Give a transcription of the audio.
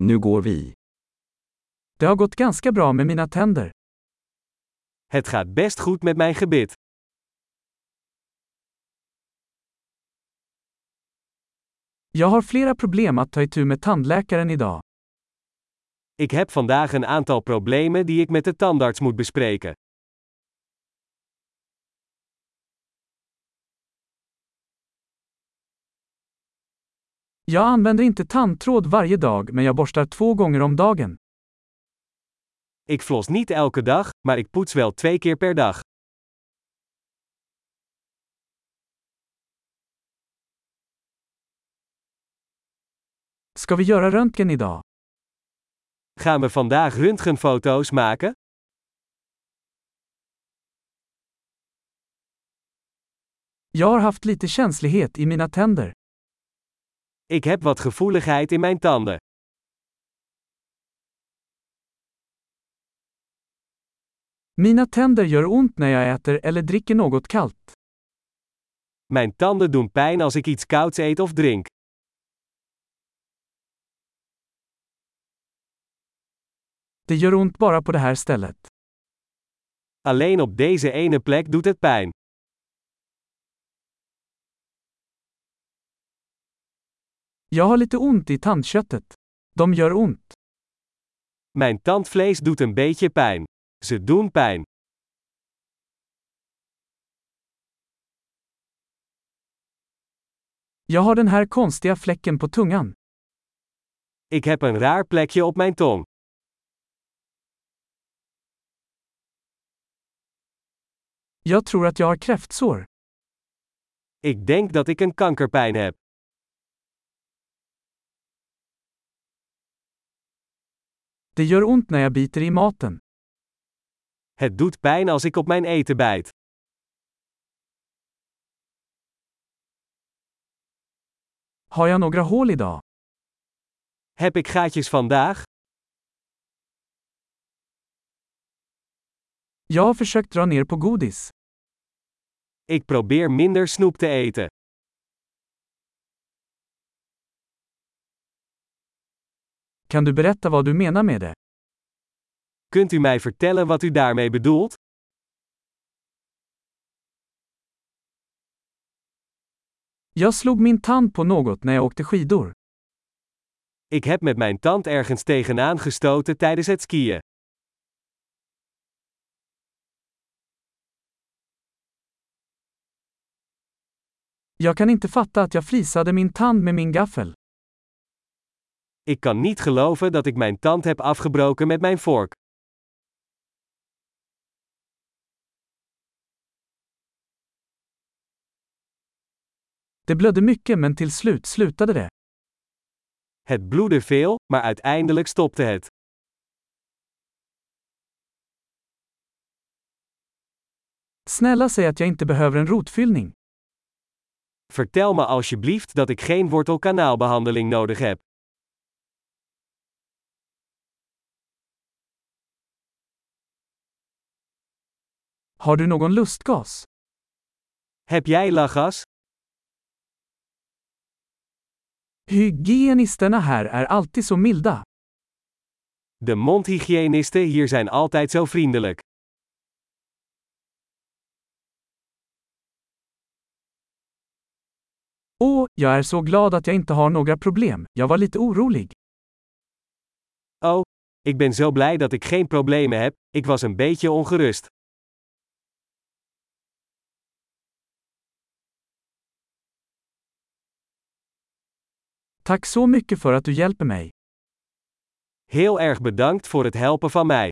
Nu går vi. Det har gått ganska bra med mina tänder. Het gaat best goed met mijn gebit. Jag har flera problem att ta itu med tandläkaren idag. Ik heb vandaag een aantal problemen die ik met de tandarts moet bespreken. Jag använder inte tandtråd varje dag men jag borstar två gånger om dagen. Ik flos niet elke dag, maar ik poets wel twee keer per dag. Ska vi göra röntgen idag? Gaan we vandaag röntgenfoto's maken? Jag har haft lite känslighet i mina tänder. Ik heb wat gevoeligheid in mijn tanden. Mina tänder gör ont när jag äter eller dricker något kallt. Mijn tanden doen pijn als ik iets kouds eet of drink. Det gör ont bara på det här stället. Alleen op deze ene plek doet het pijn. Jag har lite ont i tandköttet. De gör ont. Mijn tandvlees doet een beetje pijn. Ze doen pijn. Jag har den här konstiga fläcken på tungan. Ik heb een raar plekje op mijn tong. Jag tror att jag har kräftsår. Ik denk dat ik een kankerpijn heb. Det gör ont när jag biter i maten. Het doet pijn als ik op mijn eten bijt. Har jag några hål idag? Heb ik gaatjes vandaag? Jag har försökt dra ner på godis. Ik probeer minder snoep te eten. Kan du berätta vad du menar med det? Kunt u mij vertellen wat u daarmee bedoelt? Jag slog min tand på något när jag åkte skidor. Ik heb met mijn tand ergens tegenaan gestoten tijdens het skiën. Jag kan inte fatta att jag flisade min tand med min gaffel. Ik kan niet geloven dat ik mijn tand heb afgebroken met mijn vork. Det blödde mycket men till slut slutade det. Het bloedde veel, maar uiteindelijk stopte het. Snälla säg att jag inte behöver en rotfyllning. Vertel me alsjeblieft dat ik geen wortelkanaalbehandeling nodig heb. Har du någon lustgas? Heb jij lachgas? Hygienisterna här är alltid så milda. De mondhygiënisten hier zijn altijd zo vriendelijk. Åh, jag är så glad att jag inte har några problem. Jag var lite orolig. Oh, ik ben zo blij dat ik geen problemen heb, ik was een beetje ongerust. Tack så mycket för att du hjälper mig. Heel erg bedankt voor het helpen van mij.